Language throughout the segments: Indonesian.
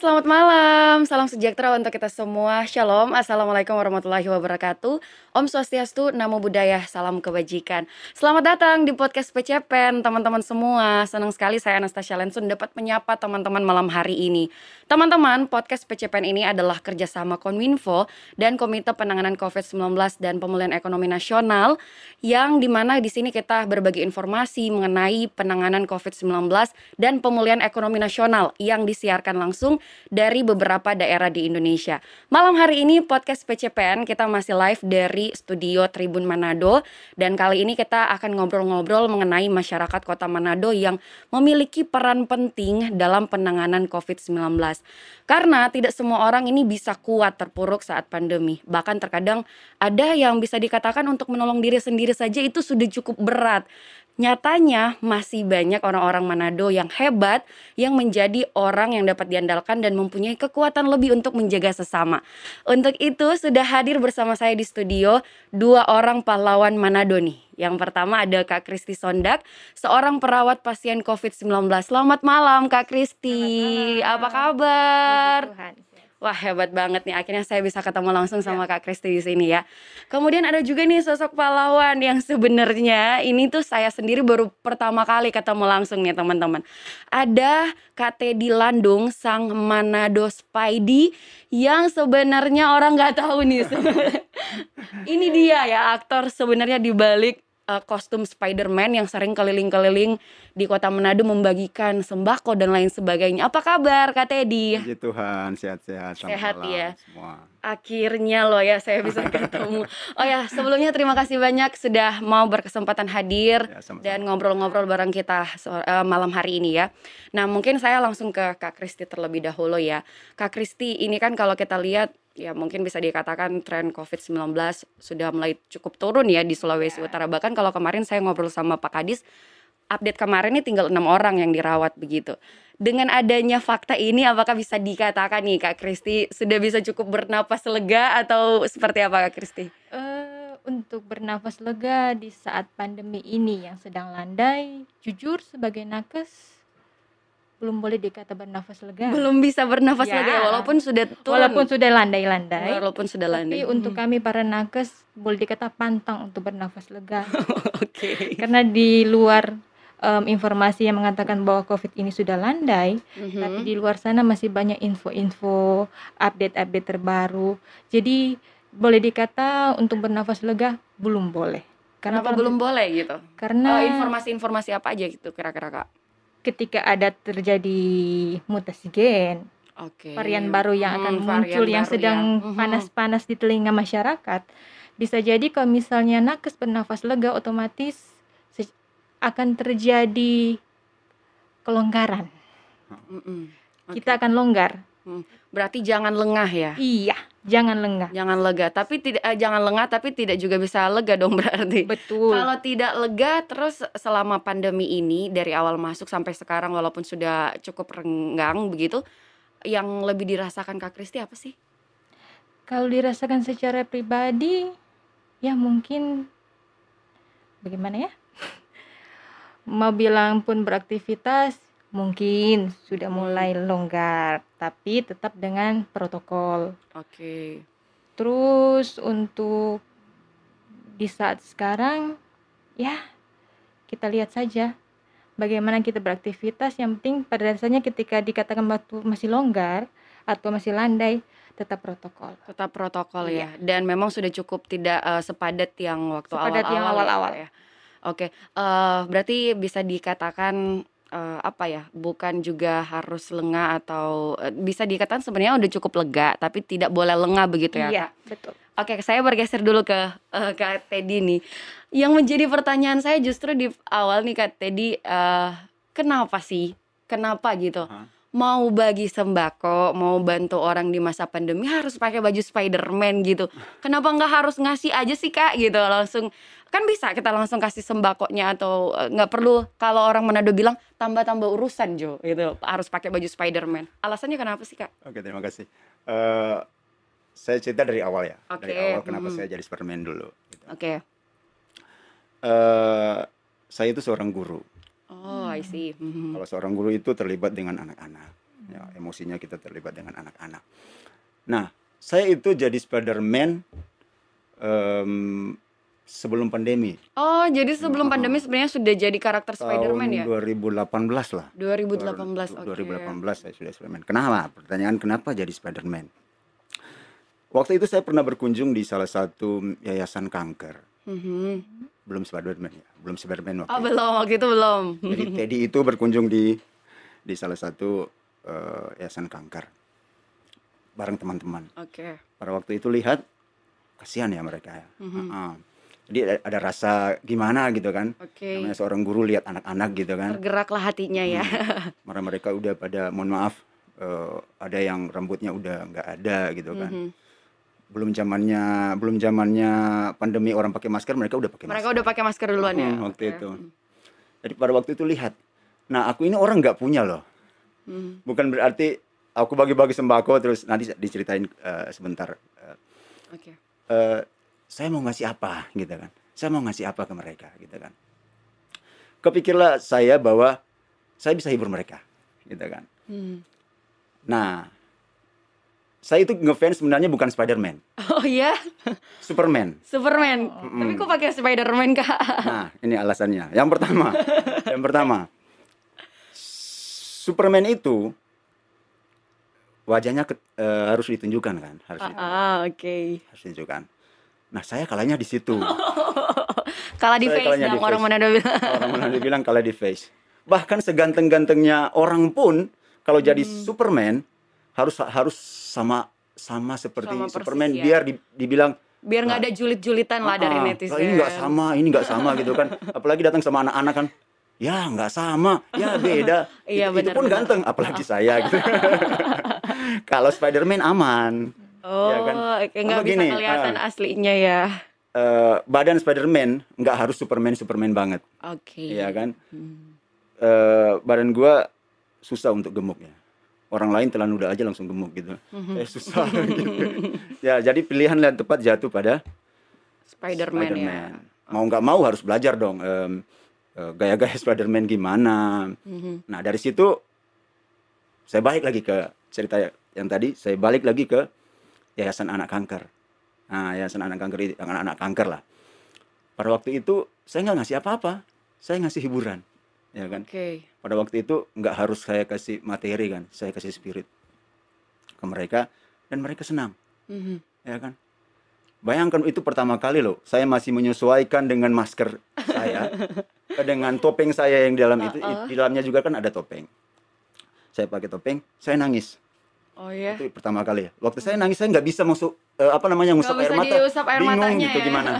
selamat malam. Salam sejahtera untuk kita semua. Shalom. Assalamualaikum warahmatullahi wabarakatuh. Om Swastiastu, Namo Buddhaya, salam kebajikan. Selamat datang di podcast PCPen, teman-teman semua. Senang sekali saya Anastasia Lensun dapat menyapa teman-teman malam hari ini. Teman-teman, podcast PCPen ini adalah kerjasama Kominfo dan Komite Penanganan COVID-19 dan Pemulihan Ekonomi Nasional yang di mana di sini kita berbagi informasi mengenai penanganan COVID-19 dan pemulihan ekonomi nasional yang disiarkan langsung dari beberapa daerah di Indonesia. Malam hari ini podcast PCPN kita masih live dari studio Tribun Manado dan kali ini kita akan ngobrol-ngobrol mengenai masyarakat Kota Manado yang memiliki peran penting dalam penanganan COVID-19. Karena tidak semua orang ini bisa kuat terpuruk saat pandemi. Bahkan terkadang ada yang bisa dikatakan untuk menolong diri sendiri saja itu sudah cukup berat. Nyatanya masih banyak orang-orang Manado yang hebat yang menjadi orang yang dapat diandalkan dan mempunyai kekuatan lebih untuk menjaga sesama. Untuk itu sudah hadir bersama saya di studio dua orang pahlawan Manado nih. Yang pertama ada Kak Kristi Sondak, seorang perawat pasien COVID-19. Selamat malam Kak Kristi. Apa kabar? Puji Tuhan. Wah hebat banget nih akhirnya saya bisa ketemu langsung sama Ya. Kak Kristi di sini ya. Kemudian ada juga nih sosok pahlawan yang sebenarnya ini tuh saya sendiri baru pertama kali ketemu langsung nih teman-teman. Ada Kak Teddy Landung sang Manado Spidey yang sebenarnya orang nggak tahu nih. ini dia ya aktor sebenarnya di balik eh, kostum Spider-Man yang sering keliling-keliling di kota Manado membagikan sembako dan lain sebagainya. Apa kabar Kak Teddy? Puji Tuhan, sehat-sehat. Sehat ya. Semua. Akhirnya loh ya saya bisa ketemu. Oh ya, sebelumnya terima kasih banyak sudah mau berkesempatan hadir Ya, sama-sama. dan ngobrol-ngobrol bareng kita eh, malam hari ini ya. Nah, mungkin saya langsung ke Kak Kristi terlebih dahulu ya. Kak Kristi, ini kan kalau kita lihat ya mungkin bisa dikatakan tren COVID-19 sudah mulai cukup turun ya di Sulawesi Ya. Utara. Bahkan kalau kemarin saya ngobrol sama Pak Kadis, update kemarin ini tinggal enam orang yang dirawat begitu. Dengan adanya fakta ini, apakah bisa dikatakan nih Kak Kristi sudah bisa cukup bernapas lega atau seperti apa Kak Kristi? Eh, untuk bernafas lega di saat pandemi ini yang sedang landai, jujur sebagai nakes belum boleh dikata bernafas lega. Belum bisa bernafas Ya. lega walaupun sudah turun. Walaupun sudah landai-landai. walaupun sudah landai. Tapi untuk Hmm, kami para nakes boleh dikata pantang untuk bernafas lega. Oke. Karena di luar em, informasi yang mengatakan bahwa COVID ini sudah landai, Mhm. tapi di luar sana masih banyak info-info, update-update terbaru. Jadi boleh dikata untuk bernafas lega belum boleh. Kenapa kalau- belum boleh gitu? Karena Oh, informasi-informasi apa aja gitu kira-kira Kak? Ketika ada terjadi mutasi gen, Oke. varian baru yang akan Hmm, muncul yang sedang ya. Mhm. panas-panas di telinga masyarakat, bisa jadi kalau misalnya nakes bernafas lega otomatis akan terjadi kelonggaran. Mm-mm. Oke. Kita akan longgar. Berarti jangan lengah ya. Iya, jangan lengah. Jangan lega, tapi tidak eh, jangan lengah tapi tidak juga bisa lega dong berarti. Betul. Kalau tidak lega terus selama pandemi ini dari awal masuk sampai sekarang walaupun sudah cukup renggang begitu, yang lebih dirasakan Kak Kristi apa sih? Kalau dirasakan secara pribadi, ya mungkin bagaimana ya? Mau bilang pun beraktivitas, mungkin sudah mulai longgar, tapi tetap dengan protokol. Oke. Terus untuk di saat sekarang, ya kita lihat saja bagaimana kita beraktivitas. Yang penting pada dasarnya ketika dikatakan waktu masih longgar atau masih landai, tetap protokol. Tetap protokol Iya. ya. Dan memang sudah cukup tidak eh, sepadat yang waktu Sepadat awal-awal yang ya, awal-awal. Ya. Oke, eh, berarti bisa dikatakan eh, apa ya? Bukan juga harus lengah atau eh, bisa dikatakan sebenarnya udah cukup lega, tapi tidak boleh lengah begitu ya. Iya, Kak? betul. Oke, saya bergeser dulu ke eh, Kak Teddy nih. Yang menjadi pertanyaan saya justru di awal nih Kak Teddy, eh, kenapa sih? Kenapa gitu? Hah? Mau bagi sembako, mau bantu orang di masa pandemi harus pakai baju Spider-Man gitu. Kenapa nggak harus ngasih aja sih Kak gitu langsung kan bisa kita langsung kasih sembakonya atau eh, nggak perlu kalau orang Manado bilang tambah-tambah urusan Jo gitu harus pakai baju Spider-Man. Alasannya kenapa sih Kak? Oke, terima kasih. Eh, saya cerita dari awal ya. Dari Oke, awal kenapa mhm. saya jadi Superman dulu. gitu. Oke. Eh, saya itu seorang guru. Oh, I see. Mhm. Kalau seorang guru itu terlibat dengan anak-anak. Ya, emosinya kita terlibat dengan anak-anak. Nah, saya itu jadi Spider-Man em, sebelum pandemi. Oh, jadi sebelum Heeh. pandemi sebenarnya sudah jadi karakter Spider-Man ya? Tahun 2018 lah. 2018, oke. 2018 saya sudah Spider-Man. Kenapa? Pertanyaan kenapa jadi Spider-Man? Waktu itu saya pernah berkunjung di salah satu yayasan kanker. Mhm. Belum Spider-Man ya, belum Spider-Man waktu Oh, itu. belum, waktu itu belum. Jadi Teddy itu berkunjung di di salah satu eh, yayasan kanker bareng teman-teman. Oke. Pada waktu itu lihat kasihan ya mereka ya. Mhm. Heeh. Jadi ada, ada rasa gimana gitu kan. Oke. Namanya seorang guru lihat anak-anak gitu kan. Tergeraklah hatinya ya. Mereka mereka udah pada mohon maaf eh, ada yang rambutnya udah nggak ada gitu kan. Mhm. Belum zamannya belum zamannya pandemi orang pakai masker mereka udah pakai Mereka masker. udah pakai masker duluan ya. Hmm, waktu Oke. itu. Jadi pada waktu itu lihat. Nah, aku ini orang nggak punya loh. Mhm. Bukan berarti aku bagi-bagi sembako terus nanti diceritain eh, sebentar. Eh, Oke. eh, saya mau ngasih apa gitu kan. Saya mau ngasih apa ke mereka gitu kan. Kepikirlah saya bahwa saya bisa hibur mereka gitu kan. Hmm. Nah, saya itu ngefans sebenarnya bukan Spider-Man, Oh iya, Superman. Superman. Mm-mm. Tapi kok pakai Spider-Man, Kak? Nah, ini alasannya. Yang pertama, yang pertama, Superman itu wajahnya ke- eh, harus ditunjukkan kan, harus, Ah, di- ah, oke. harus ditunjukkan. Nah, saya kalahnya di situ. Kalah di Saya face kalahnya di dong orang. Manado bilang. Orang mana dibilang kalah di face. Bahkan seganteng-gantengnya orang pun kalau jadi Hmm. Superman harus harus sama sama seperti Sama persis Superman ya. biar di- dibilang Biar nggak ada julit-julitan lah dari "Ah, netizen. ini nggak sama, ini nggak sama gitu kan. Apalagi datang sama anak-anak kan, ya nggak sama, ya beda. Iya, itu, itu pun benar-benar. ganteng, apalagi saya gitu. Kalau Spider-Man aman, Oh, Ya kan? oke nggak bisa gini, kelihatan ah. aslinya ya. Eh, badan Spider-Man nggak harus Superman Superman banget, Oke. ya kan? Hmm. Eh, badan gua susah untuk gemuk ya. Orang lain telan udah aja langsung gemuk gitu. Mhm. Saya susah gitu. Ya, jadi pilihan yang tepat jatuh pada Spider-Man ya. Spider-Man. Mau nggak mau harus belajar dong em, eh, gaya-gaya Spider-Man gimana. Mhm. Nah dari situ saya balik lagi ke cerita yang tadi. Saya balik lagi ke Yayasan Anak Kanker. Nah Yayasan Anak Kanker anak-anak kanker lah. Pada waktu itu saya nggak ngasih apa-apa. Saya ngasih hiburan, ya kan. Oke. Pada waktu itu nggak harus saya kasih materi kan. Saya kasih spirit ke mereka dan mereka senang Mhm. ya kan? Bayangkan itu pertama kali loh, saya masih menyesuaikan dengan masker saya, dengan topeng saya yang di dalam itu, Uh-uh. di dalamnya juga kan ada topeng. Saya pakai topeng, saya nangis. Oh ya. Itu pertama kali ya. Waktu saya nangis saya nggak bisa masuk eh, apa namanya ngusap air mata, diusap air bingung matanya gitu ya. gimana.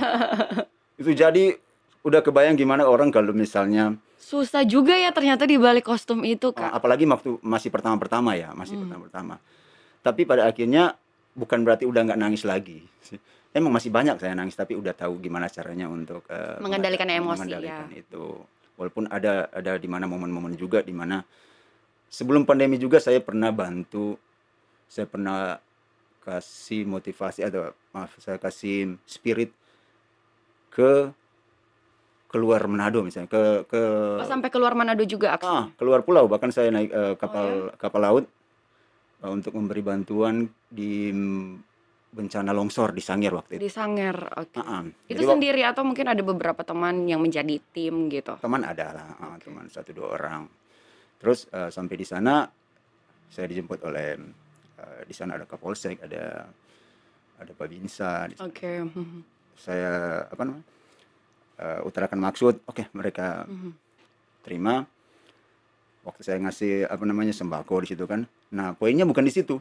itu jadi udah kebayang gimana orang kalau misalnya, Susah juga ya ternyata di balik kostum itu, eh, Kak. apalagi waktu masih pertama-pertama ya, masih Hmm. pertama-pertama. Tapi pada akhirnya bukan berarti udah nggak nangis lagi. Emang masih banyak saya nangis tapi udah tahu gimana caranya untuk eh, Mengendalikan emosi, mengendalikan ya. itu. Walaupun ada ada di mana momen-momen juga di mana sebelum pandemi juga saya pernah bantu saya pernah kasih motivasi atau maaf saya kasih spirit ke keluar Manado misalnya ke ke Oh, sampai keluar Manado juga ah, aksinya. keluar pulau bahkan saya naik eh, kapal Oh, kapal laut eh, untuk memberi bantuan di bencana longsor di Sangir waktu itu. Di Sanger. Oke. Ah, ah. Itu Jadi sendiri atau mungkin ada beberapa teman yang menjadi tim gitu. teman ada lah, ah, Oke. teman satu dua orang. Terus eh, sampai di sana saya dijemput oleh eh, di sana ada Kapolsek, ada ada Babinsa. Oke. Mhm. saya apa namanya eh, utarakan maksud, oke mereka Mhm. terima. Waktu saya ngasih apa namanya sembako di situ kan. Nah poinnya bukan di situ.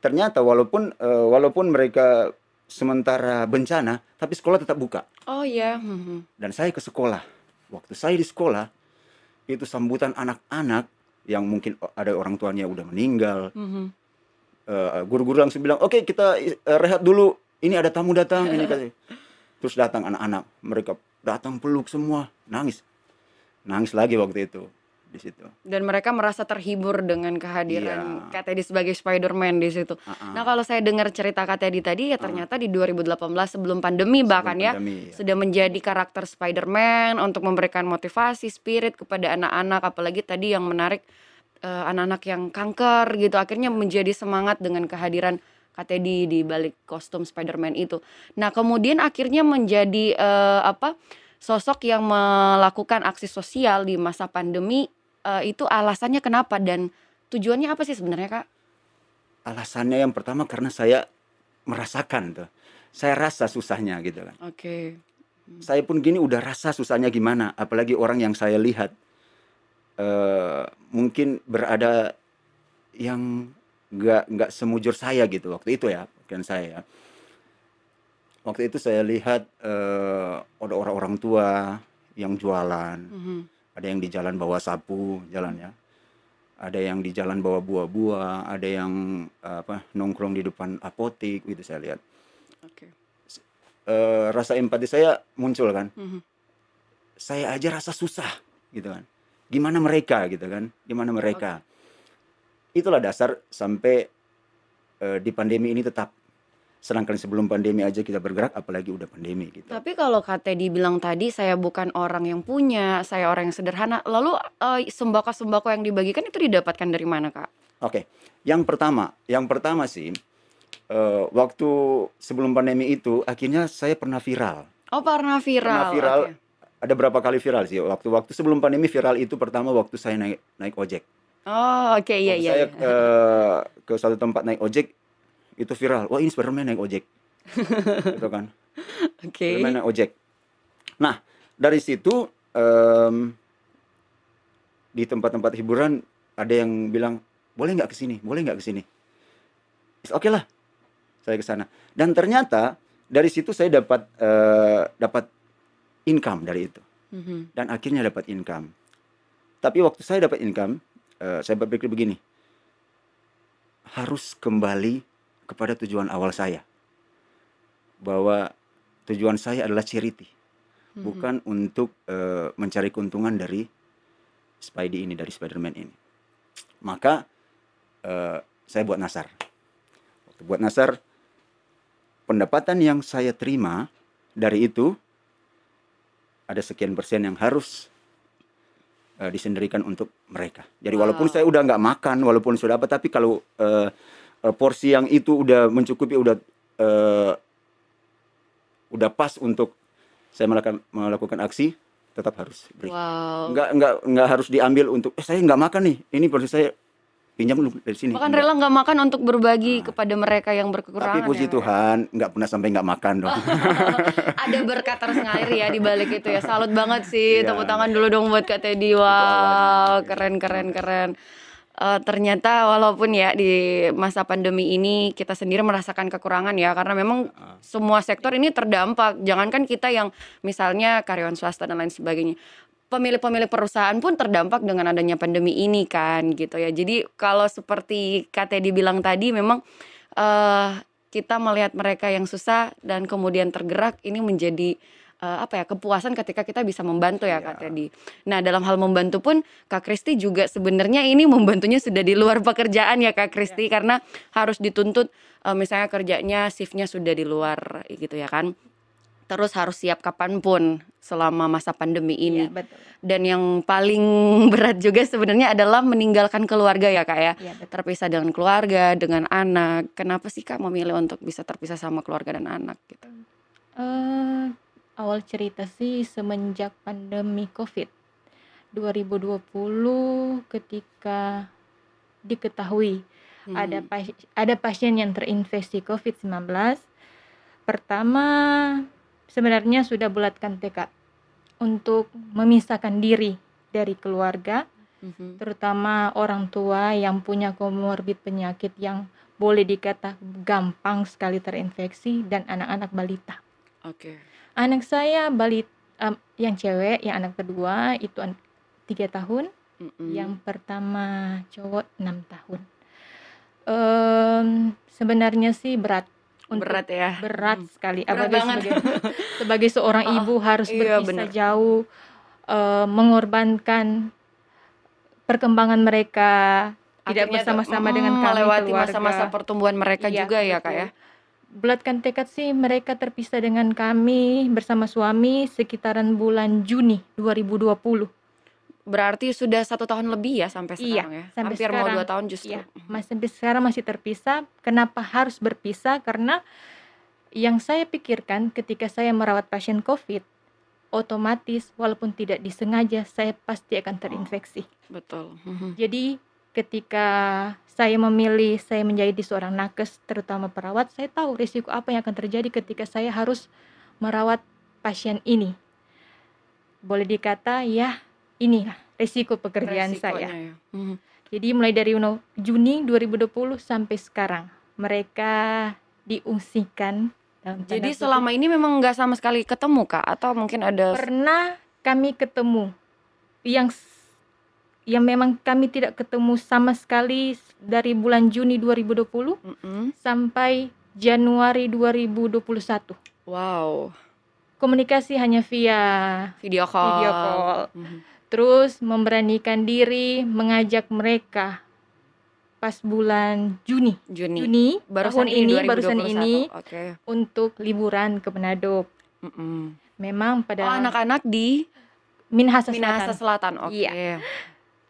Ternyata walaupun eh, walaupun mereka sementara bencana, tapi sekolah tetap buka. Oh ya. Mhm. Dan saya ke sekolah. Waktu saya di sekolah itu sambutan anak-anak yang mungkin ada orang tuanya udah meninggal. Mhm. Eh, guru-guru langsung bilang, oke kita eh, rehat dulu. Ini ada tamu datang. Ini katanya. Terus datang anak-anak, mereka datang peluk semua, nangis, nangis lagi waktu itu di situ. Dan mereka merasa terhibur dengan kehadiran Iya. Kak Teddy sebagai Spider-Man di situ. Ah-ah. Nah, kalau saya dengar cerita Kak Teddy tadi ya ternyata di 2018 sebelum pandemi bahkan ya Pandemi, ya. sudah menjadi karakter Spider-Man untuk memberikan motivasi, spirit kepada anak-anak apalagi tadi yang menarik eee, anak-anak yang kanker gitu, akhirnya menjadi semangat dengan kehadiran Kak Teddy di balik kostum Spider-Man itu. Nah, kemudian akhirnya menjadi, eee, apa, sosok yang melakukan aksi sosial di masa pandemi, eee, itu alasannya kenapa dan tujuannya apa sih sebenarnya, Kak? Alasannya yang pertama karena saya merasakan tuh, saya rasa susahnya gitu kan. Oke. Hmm. Saya pun gini udah rasa susahnya gimana, apalagi orang yang saya lihat, eee, mungkin berada yang nggak nggak semujur saya gitu waktu itu ya, bukan saya ya. Waktu itu saya lihat, eee, ada orang-orang tua yang jualan, Mhm. ada yang di jalan bawa sapu jalan ya, ada yang di jalan bawa buah-buah, ada yang, eee, apa, nongkrong di depan apotik gitu saya lihat. Oke. S eee, rasa empati saya muncul kan. Mhm. Saya aja rasa susah gitu kan, gimana mereka gitu kan, gimana mereka. Itulah dasar sampai, eee, di pandemi ini tetap. Sedangkan sebelum pandemi aja kita bergerak apalagi udah pandemi gitu. Tapi kalau Kak Teddy bilang tadi, "Saya bukan orang yang punya, saya orang yang sederhana." Lalu, eee, sembako-sembako yang dibagikan itu didapatkan dari mana, Kak? Oke, yang pertama yang pertama sih, eee, waktu sebelum pandemi itu akhirnya saya pernah viral. Oh, pernah Pernah viral, viral, oke. ada berapa kali viral sih, waktu-waktu sebelum pandemi viral itu pertama waktu saya naik naik ojek. Oh, oke, iya Waktu iya saya, iya. eee, ke suatu tempat naik ojek, itu viral, "Wah ini Spiderman naik ojek." Gitu kan. Oke. Spiderman naik ojek. Nah, dari situ, mmm di tempat-tempat hiburan ada yang bilang, "Boleh nggak ke sini boleh nggak ke sini?" Oke lah, saya ke sana. Dan ternyata dari situ saya dapat, eee, dapat income dari itu. Mhm. Dan akhirnya dapat income. Tapi waktu saya dapat income, eee, saya berpikir begini, harus kembali kepada tujuan awal saya. Bahwa tujuan saya adalah charity, Mhm. bukan untuk, eee, mencari keuntungan dari Spidey ini, dari Spiderman ini. Maka, eee, saya buat nasar. Waktu buat nasar, pendapatan yang saya terima dari itu, ada sekian persen yang harus, eee, disendirikan untuk mereka. Jadi walaupun saya Wow. udah nggak makan, walaupun sudah apa, tapi kalau, eee, porsi yang itu udah mencukupi, udah, eee udah pas untuk saya melakukan melakukan aksi, tetap harus beri. Wow. Nggak nggak nggak harus diambil untuk, "Eh, saya nggak makan nih, ini porsi saya, pinjam dulu dari sini." Bahkan rela nggak makan untuk berbagi Nah. kepada mereka yang Tapi berkekurangan ya, puji ya? Tuhan, nggak pernah sampai nggak makan dong. Ada berkat tersengalir ya di balik itu ya. Salut banget sih. Iya. Tepuk tangan dulu dong buat Kak Teddy. Wow, awalnya. keren keren keren. Eee, ternyata walaupun ya di masa pandemi ini kita sendiri merasakan kekurangan ya, karena memang Heeh. semua sektor ini terdampak. Jangankan kita yang misalnya karyawan swasta dan lain sebagainya. Pemilik-pemilik perusahaan pun terdampak dengan adanya pandemi ini kan gitu ya. Jadi kalau seperti Kak Teddy bilang tadi memang, eee, kita melihat mereka yang susah dan kemudian tergerak ini menjadi, eee, apa ya, kepuasan ketika kita bisa membantu ya, Kak Iya. Teddy. Nah, dalam hal membantu pun Kak Kristi juga sebenarnya ini membantunya sudah di luar pekerjaan ya, Kak. Kristi, karena harus dituntut, eee, misalnya kerjanya shift-nya sudah di luar gitu ya kan. Terus harus siap kapan pun selama masa pandemi ini. Iya, betul. Dan yang paling berat juga sebenarnya adalah meninggalkan keluarga ya, Kak, ya. Iya, betul. Terpisah dengan keluarga, dengan anak. Kenapa sih, Kak, memilih untuk bisa terpisah sama keluarga dan anak gitu? Eee, awal cerita sih semenjak pandemi Covid 2020 ketika diketahui ada Mhm. pas ada pasien yang terinfeksi Covid-19. Pertama, sebenarnya sudah bulatkan tekad untuk memisahkan diri dari keluarga, Mhm. terutama orang tua yang punya komorbid penyakit yang boleh dikata gampang sekali terinfeksi dan anak-anak balita. Oke. Anak saya balit mmm, yang cewek, yang anak kedua itu 3 tahun, yang Mhm. pertama cowok 6 tahun. Mmm, sebenarnya sih berat untuk Berat ya? berat Mhm. sekali Berat apalagi banget. sebagai sebagai seorang Heeh. ibu harus Iya, berpisah bener. jauh, eee, mengorbankan perkembangan mereka, tidak Akhirnya bersama-sama dengan mhm, kami melewati masa-masa pertumbuhan mereka Iya, juga ya, Kak, ya? Bulatkan tekad sih mereka terpisah dengan kami bersama suami sekitaran bulan Juni 2020. Berarti sudah satu tahun lebih ya sampai Iya, sekarang ya? sampai Hampir mau sekarang. dua tahun justru. Iya, mas sampai sekarang masih terpisah. Kenapa harus berpisah? Karena yang saya pikirkan ketika saya merawat pasien COVID, otomatis walaupun tidak disengaja saya pasti akan terinfeksi. Betul. Mhm. Jadi ketika saya memilih saya menjadi seorang nakes, terutama perawat, saya tahu risiko apa yang akan terjadi ketika saya harus merawat pasien ini. Boleh dikata ya inilah risiko pekerjaan saya. Resikonya ya. Mhm. Jadi mulai dari Juni 2020 sampai sekarang mereka diungsikan dalam Jadi selama ini memang nggak sama sekali ketemu kak? Atau mungkin ada pernah kami ketemu yang yang memang kami tidak ketemu sama sekali dari bulan Juni 2020 Mhm. sampai Januari 2021. Wow. Komunikasi hanya via Video call. video call. Mhm. Terus memberanikan diri mengajak mereka pas bulan Juni. Juni. Juni Barusan tahun ini, ini barusan 2021. ini Oke. untuk liburan ke Manado. Mhm. Memang Oh pada anak-anak di Minahasa Minahasa Selatan. Selatan. Oke. Iya.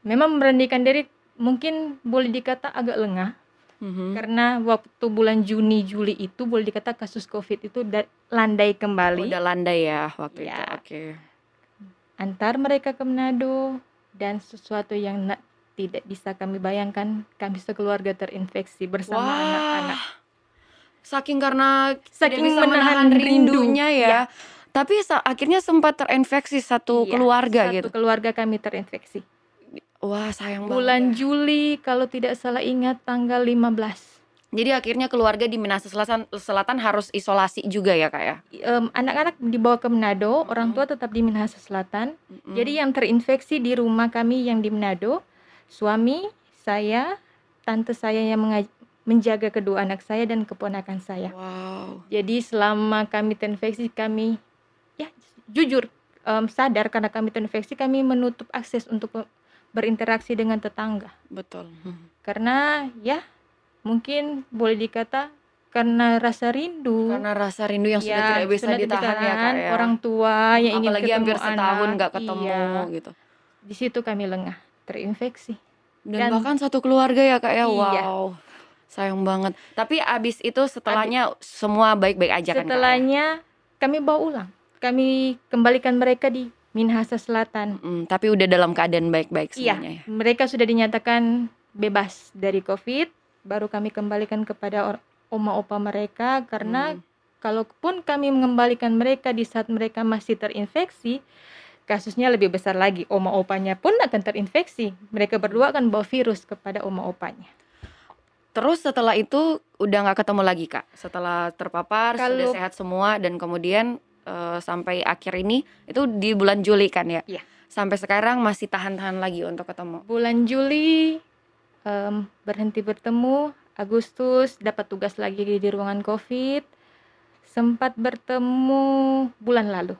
Memang memberanikan diri mungkin boleh dikata agak lengah Mhm. karena waktu bulan Juni Juli itu boleh dikata kasus Covid itu da- landai kembali Udah landai ya waktu itu. Ya. Oke. Antar mereka ke Manado dan sesuatu yang na- tidak bisa kami bayangkan kami sekeluarga terinfeksi bersama Wah. anak-anak. Saking karena Saking bisa menahan rindu. rindunya ya. Iya. Tapi sa- akhirnya sempat terinfeksi satu Iya, keluarga satu gitu. keluarga kami terinfeksi. Wah, sayang Bulan banget. ya. Juli kalau tidak salah ingat tanggal 15. Jadi akhirnya keluarga di Minahasa Selatan, Selatan harus isolasi juga ya, Kak ya? Em, anak-anak dibawa ke Manado, orang Mm-mm. tua tetap di Minahasa Selatan. Mm-mm. Jadi yang terinfeksi di rumah kami yang di Manado, suami, saya, tante saya yang menjaga kedua anak saya dan keponakan saya. Wow. Jadi selama kami terinfeksi kami ya jujur em, sadar karena kami terinfeksi kami menutup akses untuk be- berinteraksi dengan tetangga. Betul. Hmm. Karena ya mungkin boleh dikata karena rasa rindu. Karena rasa rindu yang sudah Ya, tidak bisa sudah ditahan ya, Kak ya. orang tua yang ingin Apalagi ketemu hampir setahun nggak ketemu Iya, gitu. di situ kami lengah, terinfeksi. Dan, Dan- bahkan satu keluarga ya, Kak ya. Iya. Wow. Sayang banget. Tapi abis itu setelahnya semua baik-baik aja kan, Kak? ya? Setelahnya kami bawa ulang. Kami kembalikan mereka di Minahasa Selatan. Mm, tapi udah dalam keadaan baik-baik Iya, semuanya ya. mereka sudah dinyatakan bebas dari COVID. Baru kami kembalikan kepada oma opa mereka karena Hmm. kalaupun kami mengembalikan mereka di saat mereka masih terinfeksi, kasusnya lebih besar lagi. Oma opanya pun akan terinfeksi. Mereka berdua akan bawa virus kepada oma opanya. Terus setelah itu udah nggak ketemu lagi kak. Setelah terpapar sudah Kalau- sehat semua dan kemudian eh, sampai akhir ini itu di bulan Juli kan ya. Iya. Sampai sekarang masih tahan-tahan lagi untuk ketemu. Bulan Juli em, berhenti bertemu, Agustus dapat tugas lagi di ruangan COVID. Sempat bertemu bulan lalu.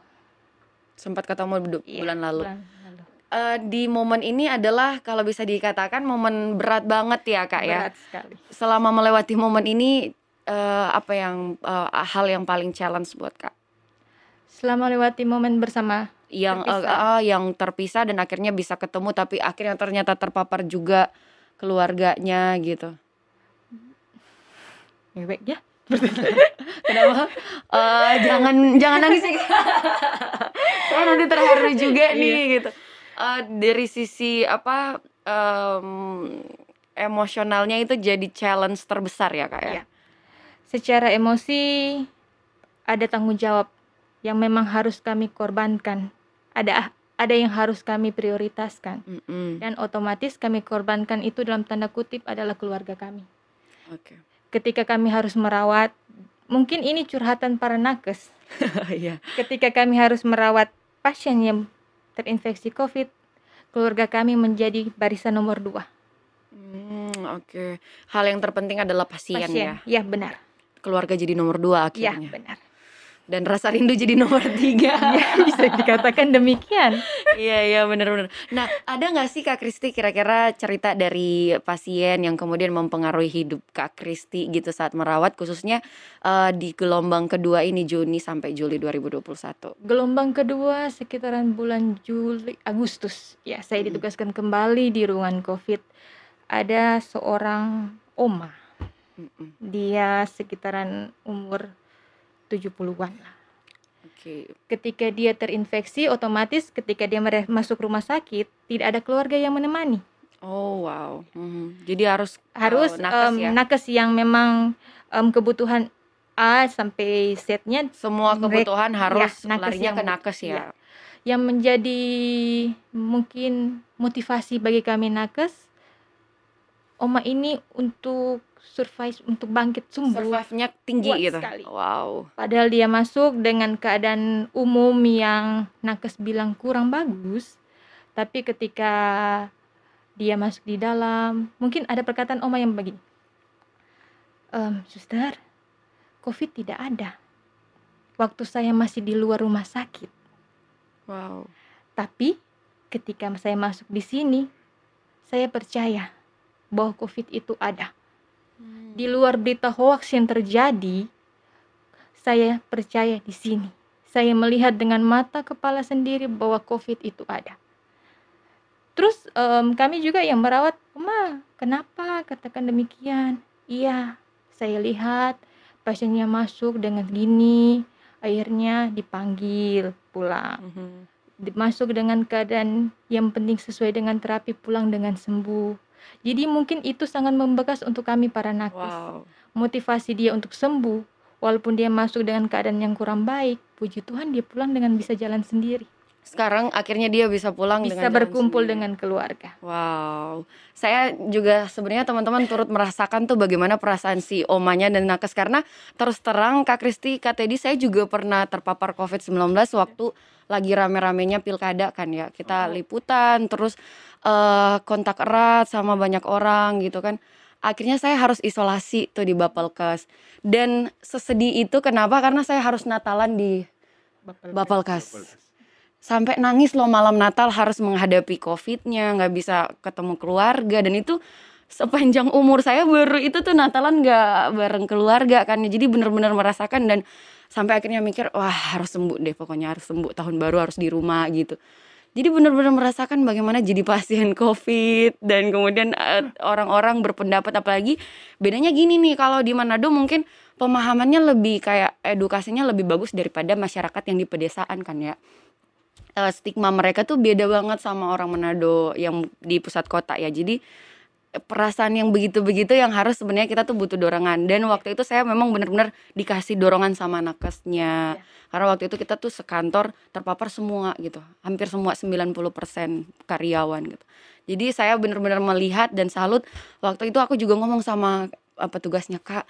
Sempat ketemu bu- Iya, bulan lalu. bulan lalu. Eh, di momen ini adalah kalau bisa dikatakan momen berat banget ya kak ya. Berat sekali. Selama melewati momen ini eh, apa yang eh, hal yang paling challenge buat kak? Selama melewati momen bersama yang Terpisah. eh, yang terpisah dan akhirnya bisa ketemu tapi akhirnya ternyata terpapar juga keluarganya gitu. mewek ya. Kenapa? Eh, jangan jangan nangis ya. Saya nanti terharu juga nih gitu. Eh, dari sisi apa em, emosionalnya itu jadi challenge terbesar ya kak ya. Iya. Secara emosi ada tanggung jawab yang memang harus kami korbankan. Ada ada yang harus kami prioritaskan Mm-mm. dan otomatis kami korbankan itu dalam tanda kutip adalah keluarga kami. Oke. Ketika kami harus merawat mungkin ini curhatan para nakes. Iya. Ketika kami harus merawat pasien yang terinfeksi COVID, keluarga kami menjadi barisan nomor dua. Hmm, oke. Hal yang terpenting adalah pasien, ya. Pasien, ya benar. Keluarga jadi nomor dua Ya akhirnya. benar. Dan rasa rindu jadi nomor tiga. Ya, bisa dikatakan demikian. Iya iya benar-benar. Nah ada nggak sih Kak Kristi kira-kira cerita dari pasien yang kemudian mempengaruhi hidup Kak Kristi gitu saat merawat khususnya uh, di gelombang kedua ini Juni sampai Juli 2021? Gelombang kedua sekitaran bulan Juli Agustus. Ya, saya ditugaskan kembali di ruangan COVID. Ada seorang oma. Dia sekitaran umur 70-an lah. Oke. Ketika dia terinfeksi, otomatis ketika dia masuk rumah sakit, tidak ada keluarga yang menemani. Oh wow. Mhm. Jadi harus Harus uh, nakes em, ya. nakes yang memang em, kebutuhan A sampai Z-nya Semua mereka- kebutuhan harus ya, nakes larinya yang ke nakes ya. ya. yang menjadi mungkin motivasi bagi kami nakes oma ini untuk survive untuk bangkit sumber Survive-nya tinggi Kuat gitu. sekali. Wow. padahal dia masuk dengan keadaan umum yang nakes bilang kurang bagus tapi ketika dia masuk di dalam mungkin ada perkataan oma yang begini "Em, suster covid tidak ada waktu saya masih di luar rumah sakit Wow. Tapi ketika saya masuk di sini, saya percaya bahwa COVID itu ada. Di luar berita hoax yang terjadi, saya percaya di sini. Saya melihat dengan mata kepala sendiri bahwa COVID itu ada. Terus em, kami juga yang merawat, Ma, kenapa katakan demikian? Iya, saya lihat pasiennya masuk dengan gini, akhirnya dipanggil pulang Mhm. di- masuk dengan keadaan yang penting sesuai dengan terapi pulang dengan sembuh. Jadi mungkin itu sangat membekas untuk kami para nakes. Wow. Motivasi dia untuk sembuh walaupun dia masuk dengan keadaan yang kurang baik, puji Tuhan dia pulang dengan bisa jalan sendiri. Sekarang akhirnya dia bisa pulang Bisa dengan berkumpul sendiri. dengan keluarga. Wow, saya juga sebenarnya teman-teman turut merasakan tuh bagaimana perasaan si omanya dan nakes karena terus terang Kak Kristi, Kak Teddy, saya juga pernah terpapar COVID-19 waktu lagi rame-ramenya pilkada kan ya. Kita liputan terus eh, kontak erat sama banyak orang gitu kan. Akhirnya saya harus isolasi tuh di Bapelkes. Dan sesedih itu kenapa? Karena saya harus Natalan di Bapelkes sampai nangis loh malam Natal harus menghadapi COVID-nya, nggak bisa ketemu keluarga. Dan itu sepanjang umur saya baru itu tuh Natalan nggak bareng keluarga kan, jadi bener-bener merasakan dan sampai akhirnya mikir wah harus sembuh deh pokoknya harus sembuh. Tahun baru harus di rumah gitu. Jadi bener-bener merasakan bagaimana jadi pasien COVID dan kemudian eh, orang-orang berpendapat. Apalagi bedanya gini nih kalau di Manado mungkin pemahamannya lebih kayak edukasinya lebih bagus daripada masyarakat yang di pedesaan kan ya eh, stigma mereka tuh beda banget sama orang Manado yang di pusat kota ya. Jadi perasaan yang begitu-begitu yang harus sebenarnya kita tuh butuh dorongan. Dan waktu itu saya memang benar-benar dikasih dorongan sama nakesnya. Karena waktu itu kita tuh sekantor terpapar semua gitu. Hampir semua 90% karyawan gitu. Jadi saya benar-benar melihat dan salut. Waktu itu aku juga ngomong sama eh, petugasnya, "Kak,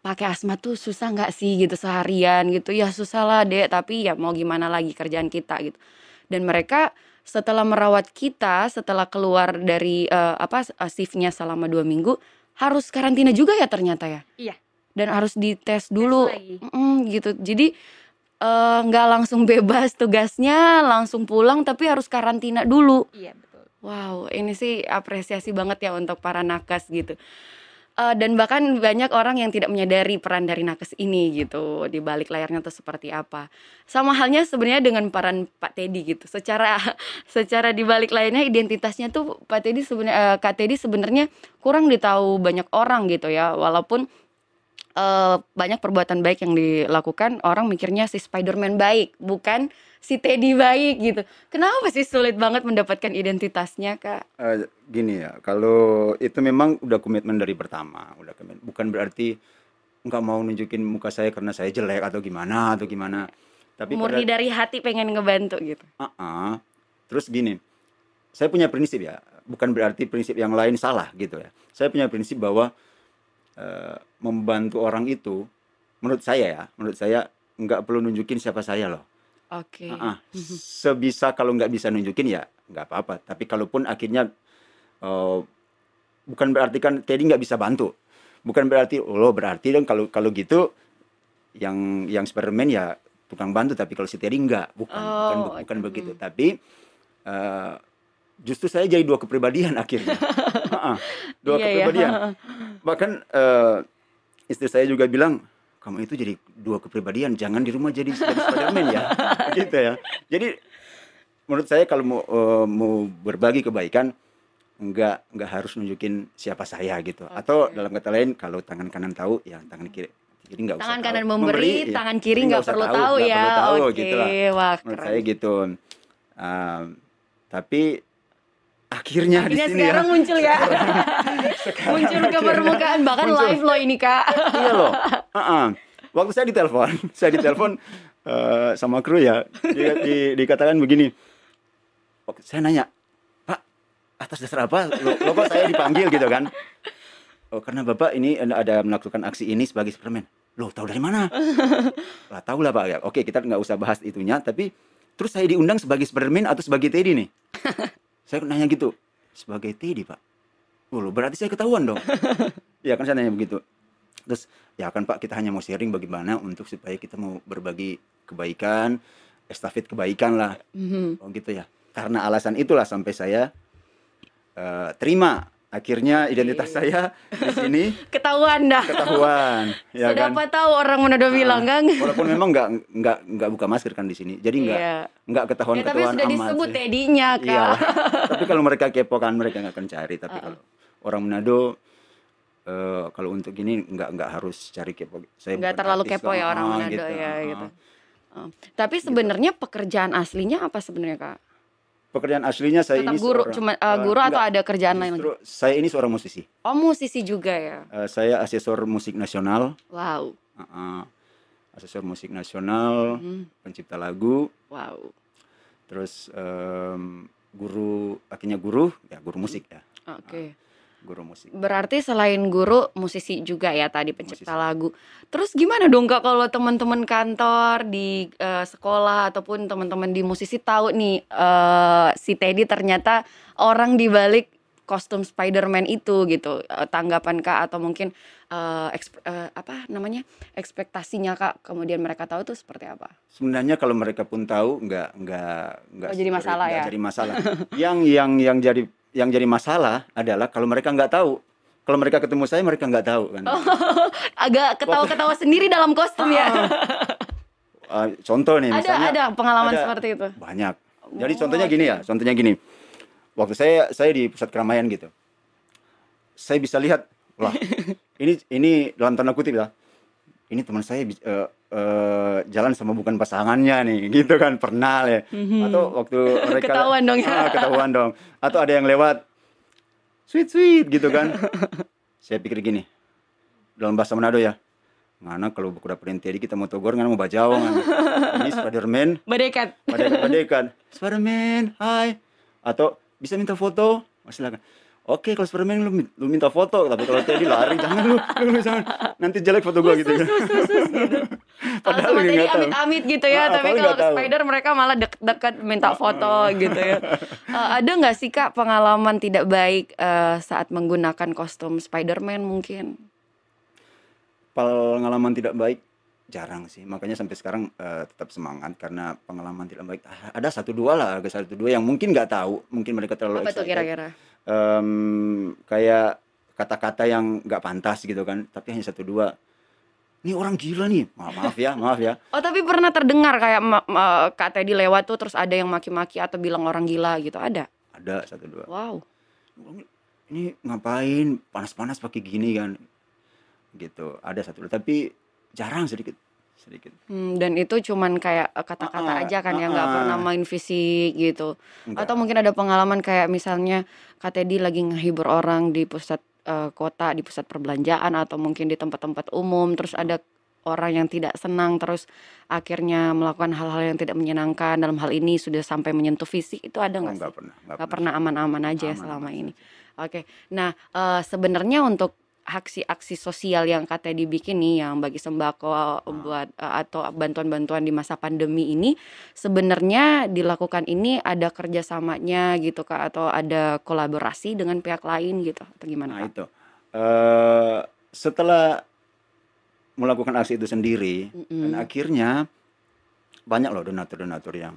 pakai asma tuh susah nggak sih gitu seharian gitu ya susah lah dek tapi ya mau gimana lagi kerjaan kita gitu dan mereka setelah merawat kita setelah keluar dari eh, apa eh, shiftnya selama dua minggu harus karantina juga ya ternyata ya Iya. dan harus dites dulu lagi. Mm, gitu jadi eh, nggak langsung bebas tugasnya langsung pulang tapi harus karantina dulu Iya, betul. Wow, ini sih apresiasi banget ya untuk para nakes gitu. Eh, dan bahkan banyak orang yang tidak menyadari peran dari nakes ini gitu di balik layarnya tuh seperti apa. Sama halnya sebenarnya dengan peran Pak Teddy gitu. Secara secara di balik layarnya identitasnya tuh Pak Teddy sebenarnya Kak Teddy sebenarnya kurang ditahu banyak orang gitu ya. Walaupun eh, banyak perbuatan baik yang dilakukan, orang mikirnya si Spider-Man baik, bukan si Teddy baik gitu. Kenapa sih sulit banget mendapatkan identitasnya, Kak? Eh, gini ya, kalau itu memang udah komitmen dari pertama, udah komitmen. Bukan berarti nggak mau nunjukin muka saya karena saya jelek atau gimana atau gimana. Tapi Murni pada, dari hati pengen ngebantu gitu. Ah, ah. terus gini, saya punya prinsip ya, bukan berarti prinsip yang lain salah gitu ya. Saya punya prinsip bahwa eh, membantu orang itu, menurut saya ya, menurut saya nggak perlu nunjukin siapa saya loh. Oke. Ah, ah. sebisa kalau nggak bisa nunjukin ya nggak apa-apa. Tapi kalaupun akhirnya eh, bukan berarti kan Teddy nggak bisa bantu. Bukan berarti oh berarti dong kalau kalau gitu yang yang Spiderman ya tukang bantu tapi kalau si Teddy enggak, bukan bukan Oh, bukan oke. begitu. Hmm. Tapi eh, justru saya jadi dua kepribadian akhirnya. Heeh, dua Iya ya. kepribadian. Bahkan eh, istri saya juga bilang, kamu itu jadi dua kepribadian, jangan di rumah jadi, jadi Spiderman ya, gitu ya. Jadi menurut saya kalau mau eh, mau berbagi kebaikan, nggak nggak harus nunjukin siapa saya gitu. Atau Oke. dalam kata lain, kalau tangan kanan tahu, ya tangan kiri kiri nggak usah Tangan tahu. kanan memberi, iya. tangan kiri nggak usah perlu tahu nggak ya. perlu tahu Oke, gitu lah. wah Menurut saya gitu. Um, tapi akhirnya, di Akhirnya sini sekarang ya, muncul ya. sekarang muncul ke permukaan bahkan muncul. live loh ini kak. Iya loh. Heeh. Waktu saya ditelepon, saya ditelepon eh, sama kru ya, di, di- dikatakan begini. Oke, saya nanya, Pak, atas dasar apa? Lo, lo kok saya dipanggil gitu kan? Oh, karena Bapak ini ada melakukan aksi ini sebagai Superman. Loh, tahu dari mana? lah, tahu lah Pak. Ya, oke, kita nggak usah bahas itunya, tapi terus saya diundang sebagai Superman atau sebagai Teddy nih? saya nanya gitu, sebagai Teddy Pak. Oh, berarti saya ketahuan dong. Iya kan saya nanya begitu. Terus ya kan Pak kita hanya mau sharing bagaimana untuk supaya kita mau berbagi kebaikan, estafet kebaikan lah. Mhm. Oh gitu ya. Karena alasan itulah sampai saya eh, terima akhirnya identitas Oke. saya di sini Ketahuan dah. ketahuan ya Sudah kan. apa tahu orang Manado bilang kan? Walaupun memang nggak nggak nggak buka masker kan di sini. Jadi nggak Iya. nggak ketahuan Ya, tapi ketahuan sudah amat disebut tedinya Iya. kak. Tapi kalau mereka kepo kan mereka nggak akan cari. Tapi Uh-uh. kalau orang Manado eh, kalau untuk gini nggak nggak harus cari kepo. Saya Nggak terlalu kepo ya orang Manado gitu. ya Ah. gitu. Oh. Tapi sebenarnya pekerjaan aslinya apa sebenarnya kak? Pekerjaan aslinya saya Tetap ini guru, seorang- cuma eh, guru atau enggak, ada kerjaan lain lagi? saya ini seorang musisi. Oh musisi juga ya. Eh, saya asesor musik nasional, Wow. uh, uh, asesor musik nasional, Mhm. pencipta lagu, Wow. terus em, guru, akhirnya guru, ya guru musik ya, Oke. Guru musik. Berarti selain guru musisi juga ya tadi pencipta Musisi. lagu. Terus gimana dong kak kalau teman-teman kantor di eh, sekolah ataupun teman-teman di musisi tahu nih eh, si Teddy ternyata orang di balik kostum Spider-Man itu gitu. Eh, tanggapan kak atau mungkin eksp- eh, apa namanya ekspektasinya kak kemudian mereka tahu tuh seperti apa? Sebenarnya kalau mereka pun tahu, nggak nggak nggak Oh, jadi masalah ya? jadi masalah. yang yang yang jadi yang jadi masalah adalah kalau mereka nggak tahu. Kalau mereka ketemu saya, mereka nggak tahu kan. Agak ketawa-ketawa sendiri dalam kostum ya. Ah, contoh nih, ada misalnya ada pengalaman ada- seperti itu. banyak. Jadi Oh, contohnya gini ya, contohnya gini. Waktu saya saya di pusat keramaian gitu, saya bisa lihat, wah ini ini dalam tanda kutip ya, ini teman saya bi- eh, eh, jalan sama bukan pasangannya nih, gitu kan pernah ya. Mhm. Atau waktu mereka Ketahuan dong ya. Ah, ketahuan dong. Atau ada yang lewat, sweet sweet gitu kan. saya pikir gini, dalam bahasa Manado ya, ngana kalau buku dapetin tadi kita mau togor ngana mau bajau ngana. Ini Spiderman Badekat. Badekan-badekan. Spiderman, hai. Atau bisa minta foto? Oh, silakan. Oke, kalau Spiderman lu, lu minta foto, tapi kalau Teddy lari jangan lu, lu, lu jangan. Nanti jelek foto gua gitu. Kalau Padahal sama tahu. amit-amit gitu ya, Ah, tapi kalau tahu. spider mereka malah deket-deket minta foto gitu ya. Eh, ada nggak sih kak pengalaman tidak baik eh, saat menggunakan kostum Spider-Man mungkin? Pengalaman tidak baik jarang sih. Makanya sampai sekarang eh, tetap semangat karena pengalaman tidak baik ah, ada satu dua lah, ada satu dua yang mungkin nggak tahu, mungkin mereka terlalu Apa tuh kira-kira? Em, kayak kata-kata yang nggak pantas gitu kan, tapi hanya satu dua. Ini orang gila nih, maaf, maaf ya, maaf ya. Oh tapi pernah terdengar kayak Kak Teddy lewat tuh terus ada yang maki-maki atau bilang orang gila gitu ada? Ada satu dua. Wow. ini ngapain panas-panas pakai gini kan gitu ada satu tapi jarang sedikit sedikit Hmm, dan itu cuman kayak eh, kata-kata Ah, aja kan yang nggak ah. pernah main fisik gitu. Enggak. Atau mungkin ada pengalaman kayak misalnya Kak Teddy lagi ngehibur orang di pusat eh, kota, di pusat perbelanjaan atau mungkin di tempat-tempat umum, terus ada orang yang tidak senang terus akhirnya melakukan hal-hal yang tidak menyenangkan dalam hal ini sudah sampai menyentuh fisik itu ada Oh, nggak enggak sih? pernah Nggak pernah aman-aman aja ya Aman, selama aman ini. Oke. Nah, eh, sebenarnya untuk aksi-aksi sosial yang Kak Teddy bikin nih yang bagi sembako buat eh, atau bantuan-bantuan di masa pandemi ini sebenarnya dilakukan ini ada kerjasamanya gitu Kak atau ada kolaborasi dengan pihak lain gitu atau gimana nah Kak? itu eh setelah melakukan aksi itu sendiri dan Mm-mm. akhirnya banyak loh donatur-donatur yang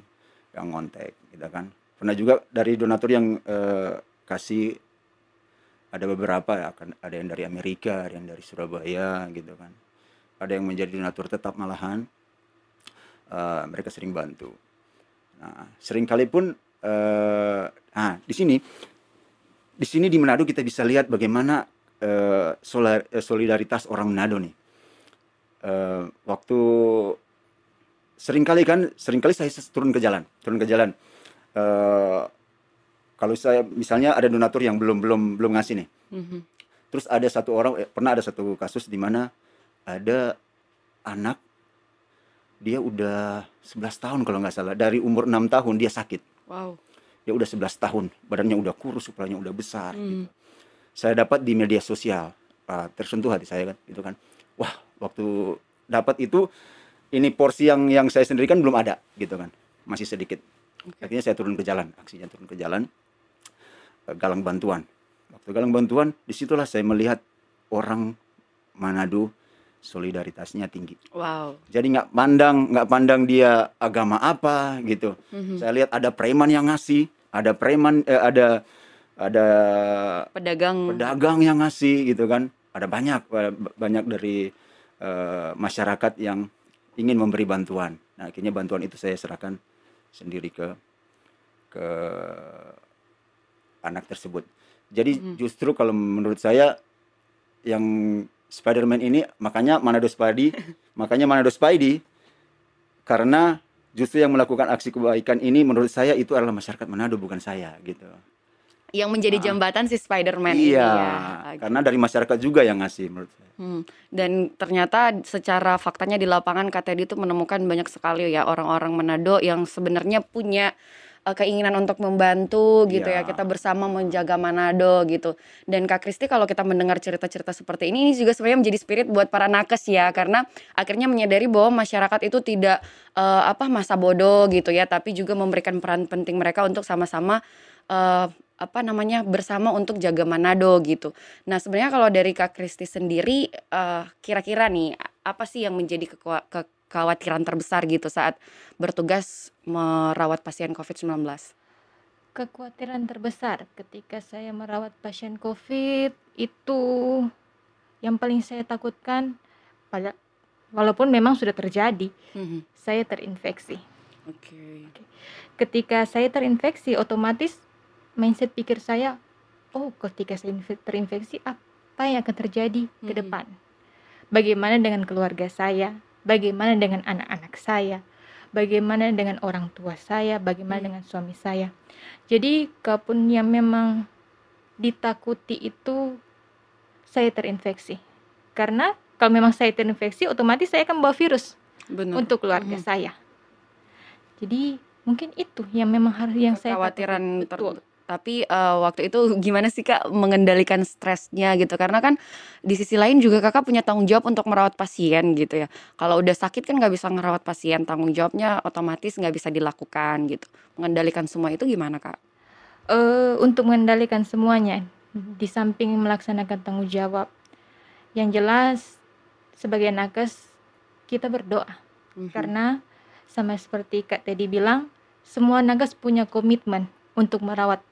yang ngontek gitu kan. Pernah juga dari donatur yang eh, kasih ada beberapa ya kan ada yang dari Amerika, ada yang dari Surabaya gitu kan. Ada yang menjadi donatur tetap malahan eh, mereka sering bantu. Nah, sering kali pun eh nah di sini di sini di Manado kita bisa lihat bagaimana eh, solidaritas orang Manado nih. Eh, waktu sering kali kan sering kali saya turun ke jalan, turun ke jalan. Eh, kalau saya misalnya ada donatur yang belum belum belum ngasih nih. Mhm. Terus ada satu orang eh, pernah ada satu kasus di mana ada anak dia udah 11 tahun kalau nggak salah dari umur enam tahun dia sakit. Wow. Dia udah 11 tahun, badannya udah kurus, kepalanya udah besar Hmm. gitu. Saya dapat di media sosial, ah, tersentuh hati saya kan, gitu kan. Wah, waktu dapat itu ini porsi yang yang saya sendiri kan belum ada gitu kan. Masih sedikit. Oke. Akhirnya saya turun ke jalan, aksinya turun ke jalan. Eh, Galang bantuan. Waktu galang bantuan, di situlah saya melihat orang Manado solidaritasnya tinggi. Wow. Jadi nggak pandang nggak pandang dia agama apa gitu. Mhm. Saya lihat ada preman yang ngasih, ada preman eh, ada ada Pedagang. pedagang yang ngasih gitu kan. Ada banyak eh, banyak dari eh, masyarakat yang ingin memberi bantuan. Nah, akhirnya bantuan itu saya serahkan sendiri ke ke anak tersebut. Jadi Mhm. justru kalau menurut saya yang Spider-Man ini makanya Manado Spidey, makanya Manado Spidey karena justru yang melakukan aksi kebaikan ini menurut saya itu adalah masyarakat Manado bukan saya gitu. Yang menjadi Ah. jembatan si Spider-Man ini Iya, ya. Oke. karena dari masyarakat juga yang ngasih menurut saya. Hmm, dan ternyata secara faktanya di lapangan Kak Teddy itu menemukan banyak sekali ya orang-orang Manado yang sebenarnya punya eh, keinginan untuk membantu gitu ya Iya. kita bersama menjaga Manado gitu dan Kak Kristi kalau kita mendengar cerita-cerita seperti ini ini juga sebenarnya menjadi spirit buat para nakes ya karena akhirnya menyadari bahwa masyarakat itu tidak eh, apa masa bodoh gitu ya tapi juga memberikan peran penting mereka untuk sama-sama eh, apa namanya bersama untuk jaga Manado gitu. Nah, sebenarnya kalau dari Kak Kristi sendiri, kira-kira nih apa sih yang menjadi kekwa- kekhawatiran terbesar gitu saat bertugas merawat pasien COVID-19? Kekhawatiran terbesar ketika saya merawat pasien COVID itu yang paling saya takutkan pada walaupun memang sudah terjadi, Mhm, saya terinfeksi. Oke. Ketika saya terinfeksi, otomatis mindset pikir saya, oh ketika saya infe- terinfeksi apa yang akan terjadi ke Mhm. depan? Bagaimana dengan keluarga saya? Bagaimana dengan anak-anak saya? Bagaimana dengan orang tua saya? Bagaimana Hmm. dengan suami saya? Jadi, kalaupun yang memang ditakuti itu saya terinfeksi. Karena kalau memang saya terinfeksi, otomatis saya akan bawa virus Benar. untuk keluarga Mhm. saya. Jadi, mungkin itu yang memang harus yang saya ter- Betul. Tapi eh, waktu itu gimana sih Kak mengendalikan stresnya gitu? Karena kan di sisi lain juga Kakak punya tanggung jawab untuk merawat pasien gitu ya. Kalau udah sakit kan nggak bisa ngerawat pasien, tanggung jawabnya otomatis nggak bisa dilakukan gitu. Mengendalikan semua itu gimana Kak? Eh, untuk mengendalikan semuanya, di samping melaksanakan tanggung jawab, yang jelas sebagai nakes kita berdoa Mhm. karena sama seperti Kak Teddy bilang, semua nakes punya komitmen untuk merawat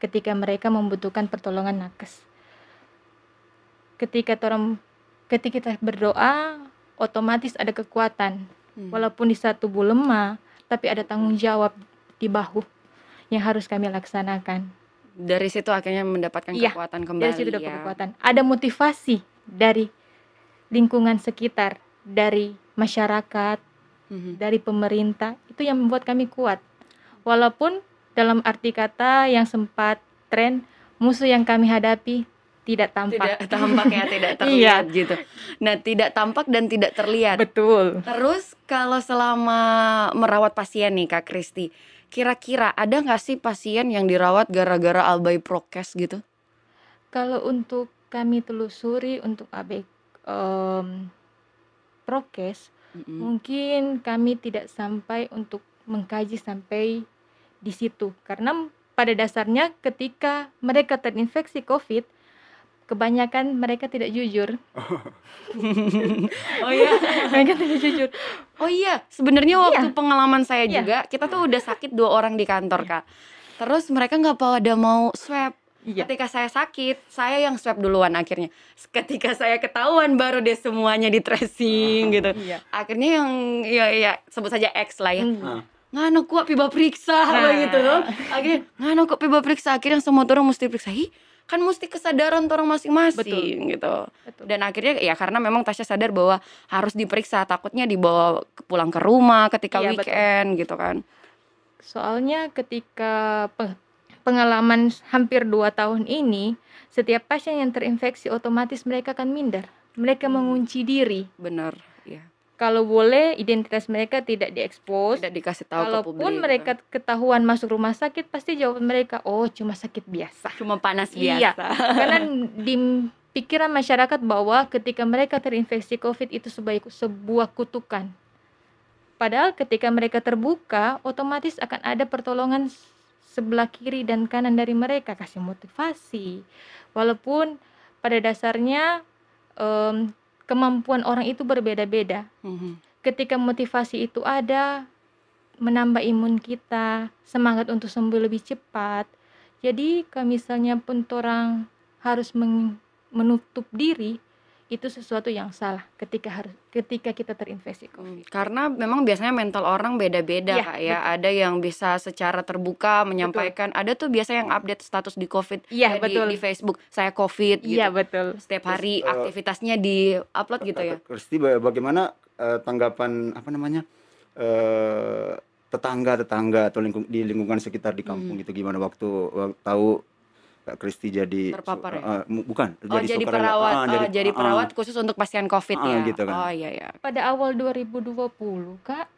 ketika mereka membutuhkan pertolongan nakes. Ketika orang ketika kita berdoa, otomatis ada kekuatan. Hmm. Walaupun di saat tubuh lemah, tapi ada tanggung jawab di bahu yang harus kami laksanakan. Dari situ akhirnya mendapatkan Iya, kekuatan kembali Dari situ dapat ya. kekuatan. Ada motivasi dari lingkungan sekitar, dari masyarakat, Mhm. dari pemerintah. Itu yang membuat kami kuat. Walaupun dalam arti kata yang sempat tren, musuh yang kami hadapi tidak tampak. Tidak tampak ya, tidak Iya. terlihat gitu. Nah, tidak tampak dan tidak terlihat. Betul. Terus kalau selama merawat pasien nih Kak Kristi, kira-kira ada nggak sih pasien yang dirawat gara-gara abai prokes gitu? Kalau untuk kami telusuri untuk AB em, prokes, Mm-mm. mungkin kami tidak sampai untuk mengkaji sampai di situ karena pada dasarnya ketika mereka terinfeksi COVID kebanyakan mereka tidak jujur. Oh iya. Mereka tidak jujur. Oh iya, sebenarnya waktu pengalaman saya Iya. juga, kita tuh udah sakit dua orang di kantor, Kak. Terus mereka nggak pada mau swab. Iya. Ketika saya sakit, saya yang swab duluan akhirnya. Ketika saya ketahuan baru deh semuanya di tracing gitu. Iya. Akhirnya yang ya ya sebut saja X lah ya. Hmm. Ah. Ngano kok piba periksa Nah. begitu loh. Akhirnya ngano kok piba periksa akhirnya semua orang mesti periksa. Hi, kan mesti kesadaran orang masing-masing gitu. Betul. Dan akhirnya ya karena memang Tasya sadar bahwa harus diperiksa, takutnya dibawa pulang ke rumah ketika Iya, betul. weekend gitu kan. Soalnya ketika pe- pengalaman hampir dua tahun ini, setiap pasien yang terinfeksi otomatis mereka akan minder. Mereka Hmm. mengunci diri. Bener, ya. Kalau boleh identitas mereka tidak diekspos. Tidak dikasih tahu ke Kalaupun publik. gitu mereka kan. ketahuan masuk rumah sakit, pasti jawaban mereka, oh cuma sakit biasa. cuma panas Iya. biasa. Karena di pikiran masyarakat bahwa ketika mereka terinfeksi COVID itu sebagai sebuah kutukan. Padahal ketika mereka terbuka, otomatis akan ada pertolongan sebelah kiri dan kanan dari mereka kasih motivasi. Walaupun pada dasarnya em, kemampuan orang itu berbeda-beda. Mhm. Ketika motivasi itu ada, menambah imun kita, semangat untuk sembuh lebih cepat. Jadi kalau misalnya pun orang harus menutup diri, itu sesuatu yang salah ketika harus ketika kita terinfeksi Hmm, COVID. Karena memang biasanya mental orang beda-beda Iya, kak ya. Ada yang bisa secara terbuka menyampaikan. Ada tuh biasa yang update status di COVID Iya, ya, di, betul. di Facebook. Saya COVID gitu. Iya, betul. Setiap hari Terus, eh, aktivitasnya di upload gitu ya. Kristi ba- bagaimana eh, tanggapan apa namanya eh, tetangga-tetangga atau lingkung, di lingkungan sekitar di kampung Hmm. gitu gimana waktu, waktu tahu Kak Kristi jadi Terpapar ya? mu- bukan Oh jadi sukarela- perawat, ah, oh, jadi ah, perawat khusus untuk pasien COVID Ah, ya. gitu kan. Oh iya ya. Pada awal 2020, Kak,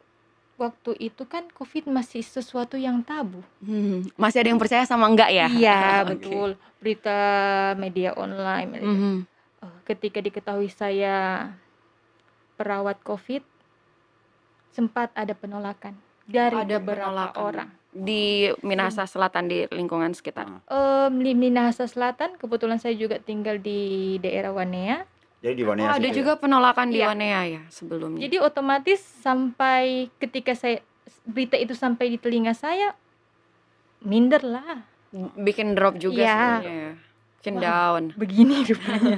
waktu itu kan COVID masih sesuatu yang tabu. Hmm, Masih ada yang percaya sama enggak ya? Iya, Oke. betul. Berita media online. media Mhm. Eh, ketika diketahui saya perawat COVID, sempat ada penolakan dari Ada beberapa penolakan. orang. Di Minahasa Selatan di lingkungan sekitar. Em, di Minahasa Selatan, kebetulan saya juga tinggal di daerah Wanea. Jadi di Oh, Wanea ada situ ya? juga penolakan di Iya. Wanea ya sebelumnya. Jadi otomatis sampai ketika saya berita itu sampai di telinga saya, minder lah. bikin drop juga Iya. sebenarnya ya. Bikin Wah. down. Begini rupanya.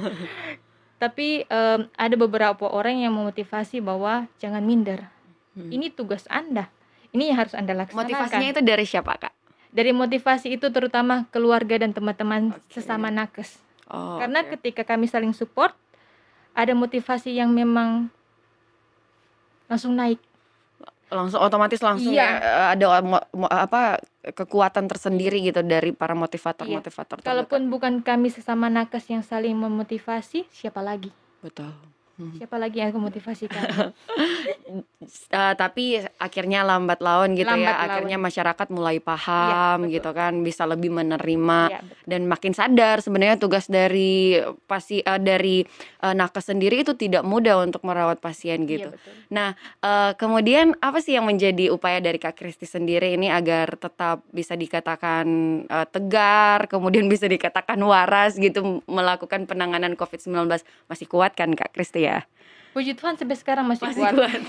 Tapi em, ada beberapa orang yang memotivasi bahwa jangan minder. Hmm. Ini tugas Anda. Ini yang harus Anda laksanakan. Motivasinya itu dari siapa kak? dari motivasi itu terutama keluarga dan teman-teman Oke. sesama nakes Oh, karena oke. ketika kami saling support ada motivasi yang memang langsung naik langsung otomatis langsung Iya. ya, eh, ada apa kekuatan tersendiri gitu dari para motivator Iya. motivator kalaupun bukan kami sesama nakes yang saling memotivasi siapa lagi betul. Siapa lagi yang akan memotivasi kami Eh, tapi akhirnya lambat laun gitu Lambat ya laun. akhirnya masyarakat mulai paham betul. gitu kan bisa lebih menerima ya, betul. dan makin sadar sebenarnya tugas dari pasi eh, dari eh, nakes sendiri itu tidak mudah untuk merawat pasien Iya, gitu betul. Eh, kemudian apa sih yang menjadi upaya dari Kak Kristi sendiri ini agar tetap bisa dikatakan eh, tegar, kemudian bisa dikatakan waras gitu melakukan penanganan COVID-19 masih kuat kan Kak Kristi ya? puji Tuhan sampai sekarang masih, Masih kuat, kuat.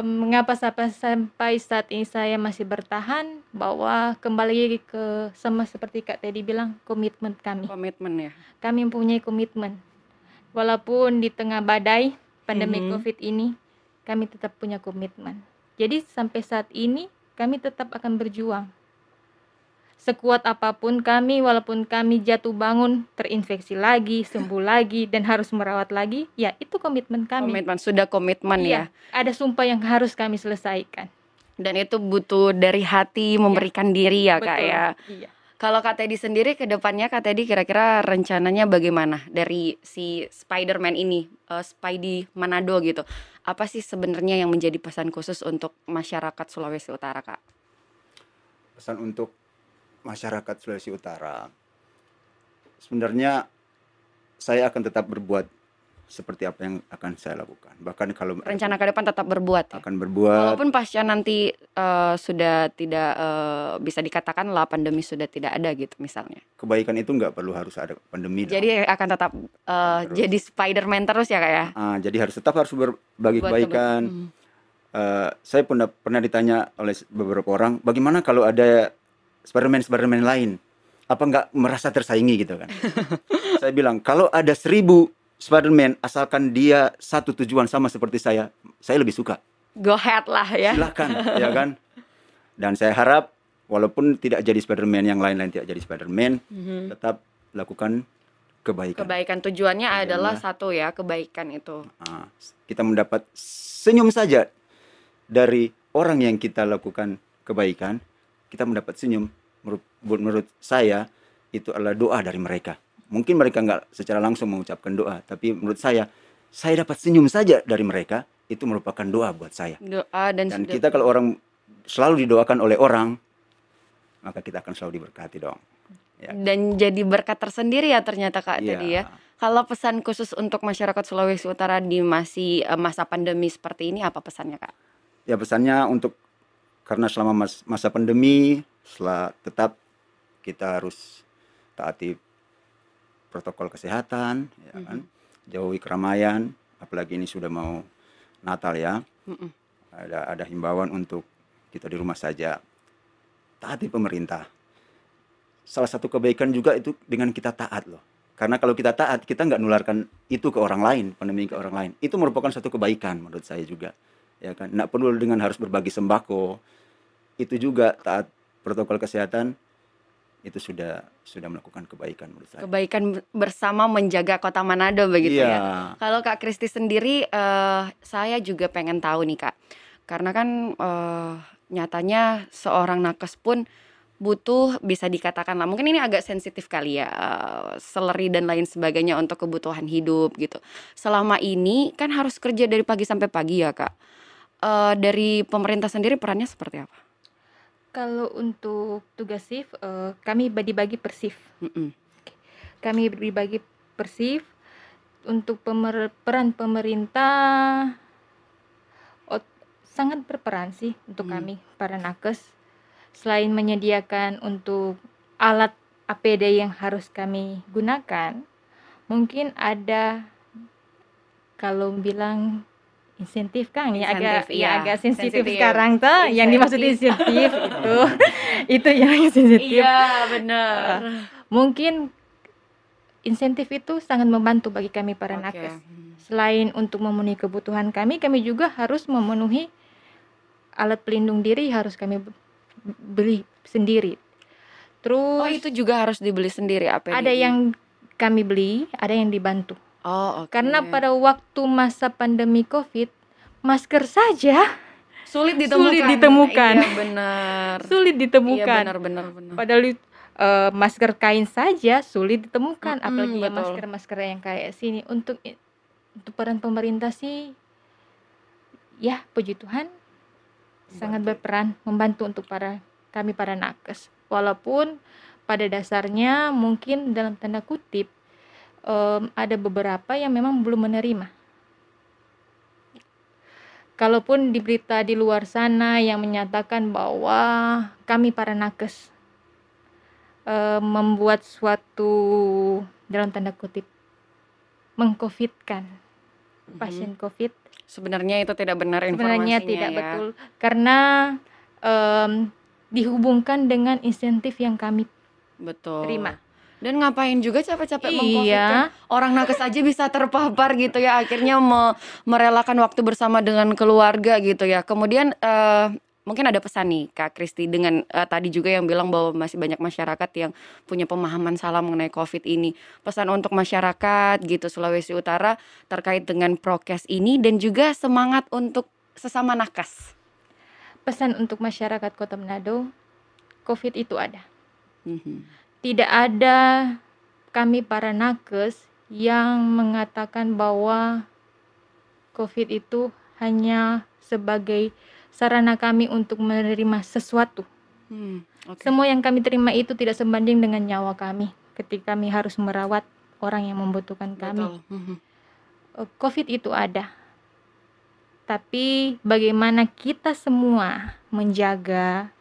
Mengapa sampai sampai saat ini saya masih bertahan bahwa kembali ke sama seperti Kak Teddy bilang komitmen kami Komitmen ya. kami mempunyai komitmen. Walaupun di tengah badai pandemi Mhm. Covid ini, kami tetap punya komitmen. Jadi sampai saat ini kami tetap akan berjuang. Sekuat apa pun kami, walaupun kami jatuh bangun, terinfeksi lagi, sembuh lagi, dan harus merawat lagi, ya itu komitmen kami. Komitmen sudah komitmen ya. Iya, ada sumpah yang harus kami selesaikan. Dan itu butuh dari hati memberikan diri ya Kak Betul. ya. Iya. Kalau Kak Teddy sendiri ke depannya Kak Teddy kira-kira rencananya bagaimana dari si Spider-Man ini, eh, Spidey Manado gitu. Apa sih sebenarnya yang menjadi pesan khusus untuk masyarakat Sulawesi Utara, Kak? pesan untuk masyarakat Sulawesi Utara. Sebenarnya saya akan tetap berbuat seperti apa yang akan saya lakukan. Bahkan kalau Rencana ke depan tetap berbuat ya? akan berbuat Walaupun pasca nanti eh, sudah tidak eh, bisa dikatakan lah pandemi sudah tidak ada gitu misalnya. kebaikan itu nggak perlu harus ada pandemi dong. Jadi akan tetap Terus. jadi Spider-Man terus ya kak ya? Ah, jadi harus tetap harus berbagi Buat kebaikan. keba- Hmm. Eh, saya pernah pernah ditanya oleh beberapa orang, bagaimana kalau ada Spiderman Spiderman lain, apa nggak merasa tersaingi gitu kan? saya bilang kalau ada seribu Spiderman asalkan dia satu tujuan sama seperti saya, saya lebih suka. Go ahead lah ya. Silakan, ya kan? Dan saya harap walaupun tidak jadi Spiderman yang lain-lain tidak jadi Spiderman, Mhm. tetap lakukan kebaikan. Kebaikan tujuannya adalah satu ya kebaikan itu. Ah, kita mendapat senyum saja dari orang yang kita lakukan kebaikan, kita mendapat senyum. Menurut, menurut saya itu adalah doa dari mereka. Mungkin mereka nggak secara langsung mengucapkan doa, tapi menurut saya, saya dapat senyum saja dari mereka itu merupakan doa buat saya. Doa dan, Dan sudah- kita kalau orang selalu didoakan oleh orang, maka kita akan selalu diberkati dong. Ya. dan jadi berkat tersendiri ya ternyata kak Iya. tadi ya. Kalau pesan khusus untuk masyarakat Sulawesi Utara di masih eh, masa pandemi seperti ini apa pesannya kak? ya pesannya untuk karena selama mas- masa pandemi setelah tetap kita harus taati protokol kesehatan ya kan? Jauhi keramaian apalagi ini sudah mau Natal ya. Mm-mm. ada ada himbauan untuk kita di rumah saja. Taati pemerintah. Salah satu kebaikan juga itu dengan kita taat loh. Karena kalau kita taat kita nggak nularkan itu ke orang lain pandemi ke orang lain. Itu merupakan satu kebaikan menurut saya juga ya kan? Nggak perlu dengan harus berbagi sembako itu juga taat protokol kesehatan itu sudah sudah melakukan kebaikan menurut saya Kebaikan bersama menjaga kota Manado begitu iya ya. Kalau Kak Kristi sendiri, eh, saya juga pengen tahu nih Kak, karena kan eh, nyatanya seorang nakes pun butuh bisa dikatakan lah, mungkin ini agak sensitif kali ya, eh, seleri dan lain sebagainya untuk kebutuhan hidup gitu. Selama ini kan harus kerja dari pagi sampai pagi ya Kak. Eh, dari pemerintah sendiri perannya seperti apa? Kalau untuk tugas shift, eh, kami dibagi per shift. Kami dibagi per shift. Untuk pemer- peran pemerintah ot- sangat berperan sih untuk Hmm. kami para nakes. Selain menyediakan untuk alat APD yang harus kami gunakan, mungkin ada kalau bilang insentif kan ya agak Insentif, ya iya. agak sensitif Sensitif. sekarang tuh yang dimaksud Insentif. insentif itu itu yang sensitif Iya benar. mungkin insentif itu sangat membantu bagi kami para Oke. nakes selain untuk memenuhi kebutuhan kami kami juga harus memenuhi alat pelindung diri harus kami beli sendiri terus Oh itu juga harus dibeli sendiri APD? ada yang kami beli ada yang dibantu Oh oke. karena pada waktu masa pandemi covid masker saja sulit ditemukan. Sulit ditemukan. Iya benar. sulit Iya ditemukan benar benar benar. Padahal eh, masker kain saja sulit ditemukan, Mm-mm, apalagi yang betul. masker-masker yang kayak sini. Untuk untuk peran pemerintah sih, ya puji Tuhan sangat Membantu. berperan membantu untuk para kami para nakes. Walaupun pada dasarnya mungkin dalam tanda kutip em, ada beberapa yang memang belum menerima. Kalaupun di berita di luar sana yang menyatakan bahwa kami para nakes eh, membuat suatu dalam tanda kutip mengcovidkan pasien covid Sebenarnya itu tidak benar sebenarnya informasinya tidak ya. betul karena em, dihubungkan dengan insentif yang kami Betul. terima. Dan ngapain juga capek-capek Iya. mengcovidkan orang nakes aja bisa terpapar gitu ya akhirnya me- merelakan waktu bersama dengan keluarga gitu ya. Kemudian eh, mungkin ada pesan nih Kak Kristi dengan eh, tadi juga yang bilang bahwa masih banyak masyarakat yang punya pemahaman salah mengenai Covid ini. Pesan untuk masyarakat gitu Sulawesi Utara terkait dengan prokes ini dan juga semangat untuk sesama nakes. Pesan untuk masyarakat Kota Manado, Covid itu ada. Mhm. Tidak ada kami para nakes yang mengatakan bahwa Covid itu hanya sebagai sarana kami untuk menerima sesuatu. Hmm, oke. Semua yang kami terima itu tidak sebanding dengan nyawa kami ketika kami harus merawat orang yang membutuhkan kami. Betul. Mhm. eh, COVID itu ada. Tapi bagaimana kita semua menjaga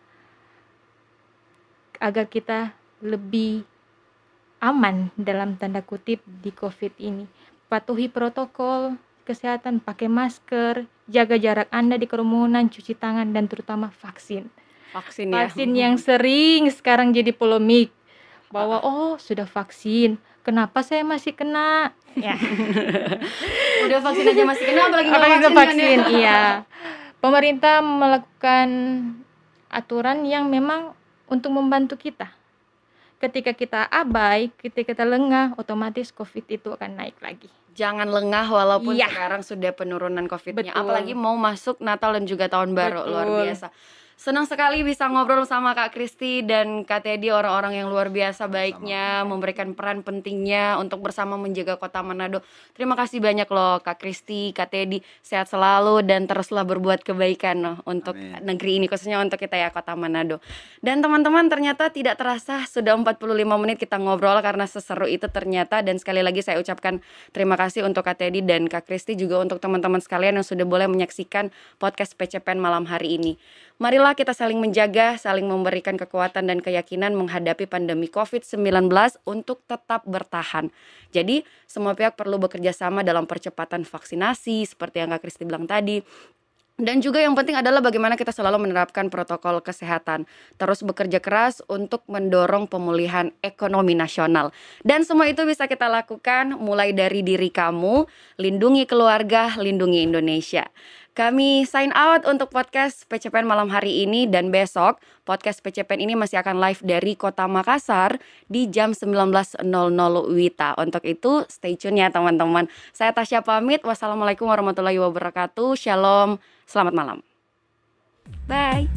agar kita lebih aman dalam tanda kutip di COVID ini. Patuhi protokol kesehatan, pakai masker, jaga jarak Anda di kerumunan, cuci tangan dan terutama vaksin. Vaksin ya. Vaksin yang sering sekarang jadi polemik bahwa oh sudah vaksin, kenapa saya masih kena? Ya. Udah vaksin aja masih kena apalagi nggak vaksin, kan ya? vaksin, iya. Pemerintah melakukan aturan yang memang untuk membantu kita. Ketika kita abai, ketika kita lengah, otomatis COVID itu akan naik lagi. Jangan lengah walaupun Iya. sekarang sudah penurunan COVID-nya. Apalagi mau masuk Natal dan juga Tahun Baru luar Betul. biasa. Senang sekali bisa ngobrol sama Kak Kristi dan Kak Teddy orang-orang yang luar biasa baiknya memberikan peran pentingnya untuk bersama menjaga Kota Manado. Terima kasih banyak loh Kak Kristi, Kak Teddy. Sehat selalu dan teruslah berbuat kebaikan loh untuk Amin. negeri ini khususnya untuk kita ya Kota Manado. Dan teman-teman ternyata tidak terasa sudah 45 menit kita ngobrol karena seseru itu ternyata dan sekali lagi saya ucapkan terima kasih untuk Kak Teddy dan Kak Kristi juga untuk teman-teman sekalian yang sudah boleh menyaksikan podcast PCPN malam hari ini. Marilah kita saling menjaga, saling memberikan kekuatan dan keyakinan menghadapi pandemi COVID-19 untuk tetap bertahan. Jadi, semua pihak perlu bekerja sama dalam percepatan vaksinasi seperti yang Kak Kristi bilang tadi. Dan juga yang penting adalah bagaimana kita selalu menerapkan protokol kesehatan. Terus bekerja keras untuk mendorong pemulihan ekonomi nasional. Dan semua itu bisa kita lakukan mulai dari diri kamu, lindungi keluarga, lindungi Indonesia. Kami sign out untuk podcast PCPN malam hari ini dan besok podcast PCPN ini masih akan live dari Kota Makassar di jam 19.00 WITA. Untuk itu stay tune ya teman-teman. Saya Tasya pamit. Wassalamualaikum warahmatullahi wabarakatuh. Shalom. Selamat malam. Bye.